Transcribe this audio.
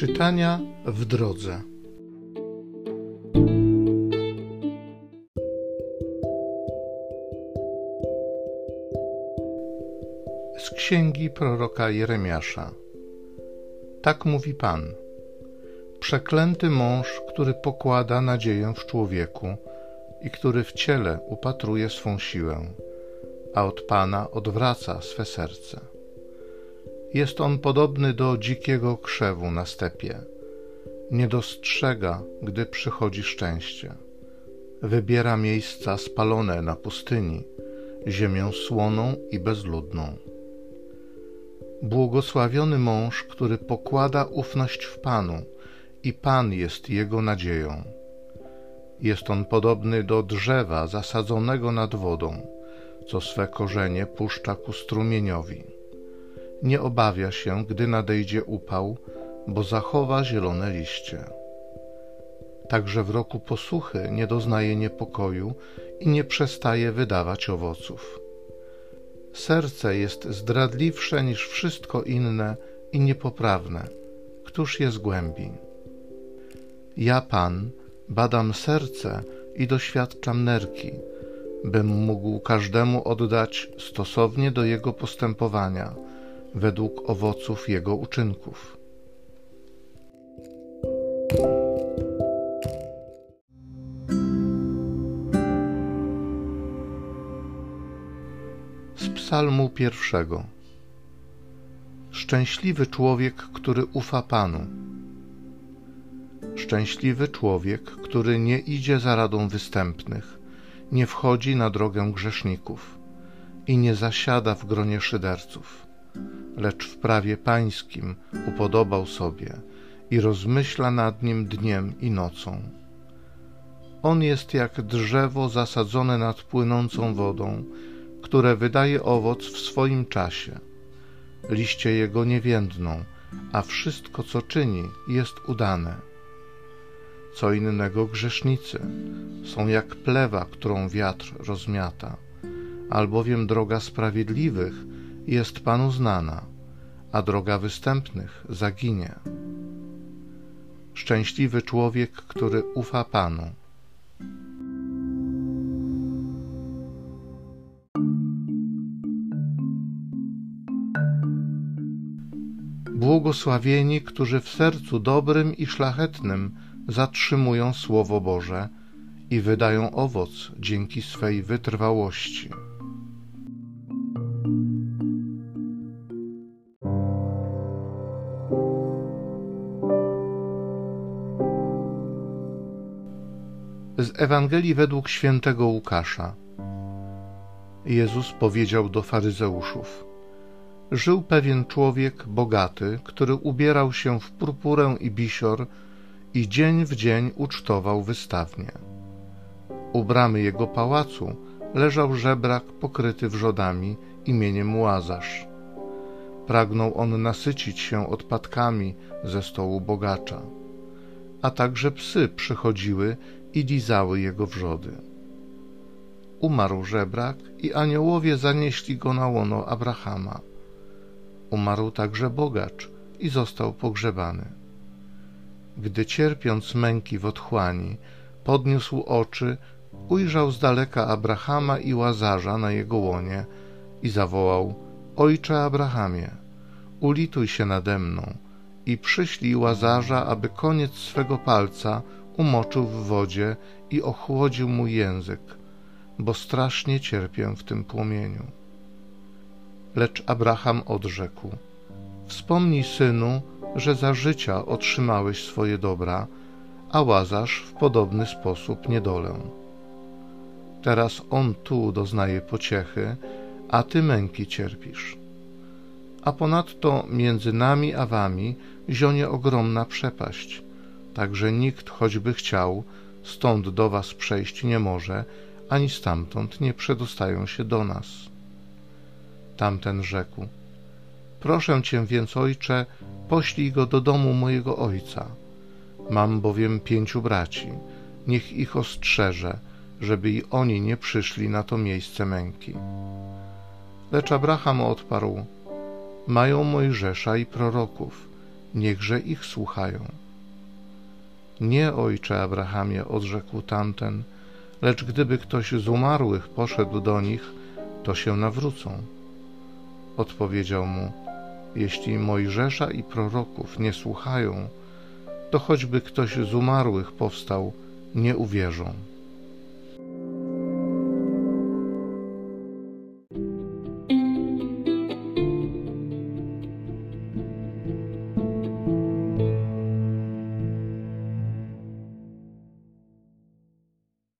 Czytania w drodze. Z księgi proroka Jeremiasza. Tak mówi Pan. Przeklęty mąż, który pokłada nadzieję w człowieku i który w ciele upatruje swą siłę, a od Pana odwraca swe serce. Jest on podobny do dzikiego krzewu na stepie. Nie dostrzega, gdy przychodzi szczęście. Wybiera miejsca spalone na pustyni, ziemię słoną i bezludną. Błogosławiony mąż, który pokłada ufność w Panu i Pan jest jego nadzieją. Jest on podobny do drzewa zasadzonego nad wodą, co swe korzenie puszcza ku strumieniowi nie obawia się, gdy nadejdzie upał, bo zachowa zielone liście. Także w roku posuchy nie doznaje niepokoju i nie przestaje wydawać owoców. Serce jest zdradliwsze niż wszystko inne i niepoprawne. Któż je zgłębi? Ja, Pan, badam serce i doświadczam nerki, bym mógł każdemu oddać stosownie do jego postępowania – według owoców jego uczynków. Z Psalmu pierwszego. Szczęśliwy człowiek, który ufa Panu. Szczęśliwy człowiek, który nie idzie za radą występnych, nie wchodzi na drogę grzeszników i nie zasiada w gronie szyderców lecz w prawie pańskim upodobał sobie i rozmyśla nad nim dniem i nocą. On jest jak drzewo zasadzone nad płynącą wodą, które wydaje owoc w swoim czasie. Liście jego nie więdną, a wszystko, co czyni, jest udane. Co innego grzesznicy są jak plewa, którą wiatr rozmiata, albowiem droga sprawiedliwych jest Panu znana, a droga występnych zaginie. Szczęśliwy człowiek, który ufa Panu. Błogosławieni, którzy w sercu dobrym i szlachetnym zatrzymują Słowo Boże i wydają owoc dzięki swej wytrwałości. Z Ewangelii według świętego Łukasza. Jezus powiedział do faryzeuszów: Żył pewien człowiek bogaty, który ubierał się w purpurę i bisior i dzień w dzień ucztował wystawnie. U bramy jego pałacu leżał żebrak pokryty wrzodami imieniem Łazarz. Pragnął on nasycić się odpadkami ze stołu bogacza. A także psy przychodziły i jego wrzody. Umarł żebrak i aniołowie zanieśli go na łono Abrahama. Umarł także bogacz i został pogrzebany. Gdy cierpiąc męki w otchłani, podniósł oczy, ujrzał z daleka Abrahama i Łazarza na jego łonie i zawołał: Ojcze Abrahamie, ulituj się nade mną i przyślij Łazarza, aby koniec swego palca umoczył w wodzie i ochłodził mu język, bo strasznie cierpię w tym płomieniu. Lecz Abraham odrzekł: Wspomnij, synu, że za życia otrzymałeś swoje dobra, a Łazarz w podobny sposób niedolę. Teraz on tu doznaje pociechy, a ty męki cierpisz. A ponadto między nami a wami zionie ogromna przepaść Także nikt, choćby chciał, stąd do was przejść nie może, ani stamtąd nie przedostają się do nas. Tamten rzekł: Proszę cię więc, ojcze, poślij go do domu mojego ojca. Mam bowiem pięciu braci, niech ich ostrzeże, żeby i oni nie przyszli na to miejsce męki. Lecz Abraham odparł: Mają Mojżesza i proroków niechże ich słuchają. Nie, ojcze Abrahamie, odrzekł tamten, lecz gdyby ktoś z umarłych poszedł do nich, to się nawrócą. Odpowiedział mu, jeśli Mojżesza i proroków nie słuchają, to choćby ktoś z umarłych powstał, nie uwierzą.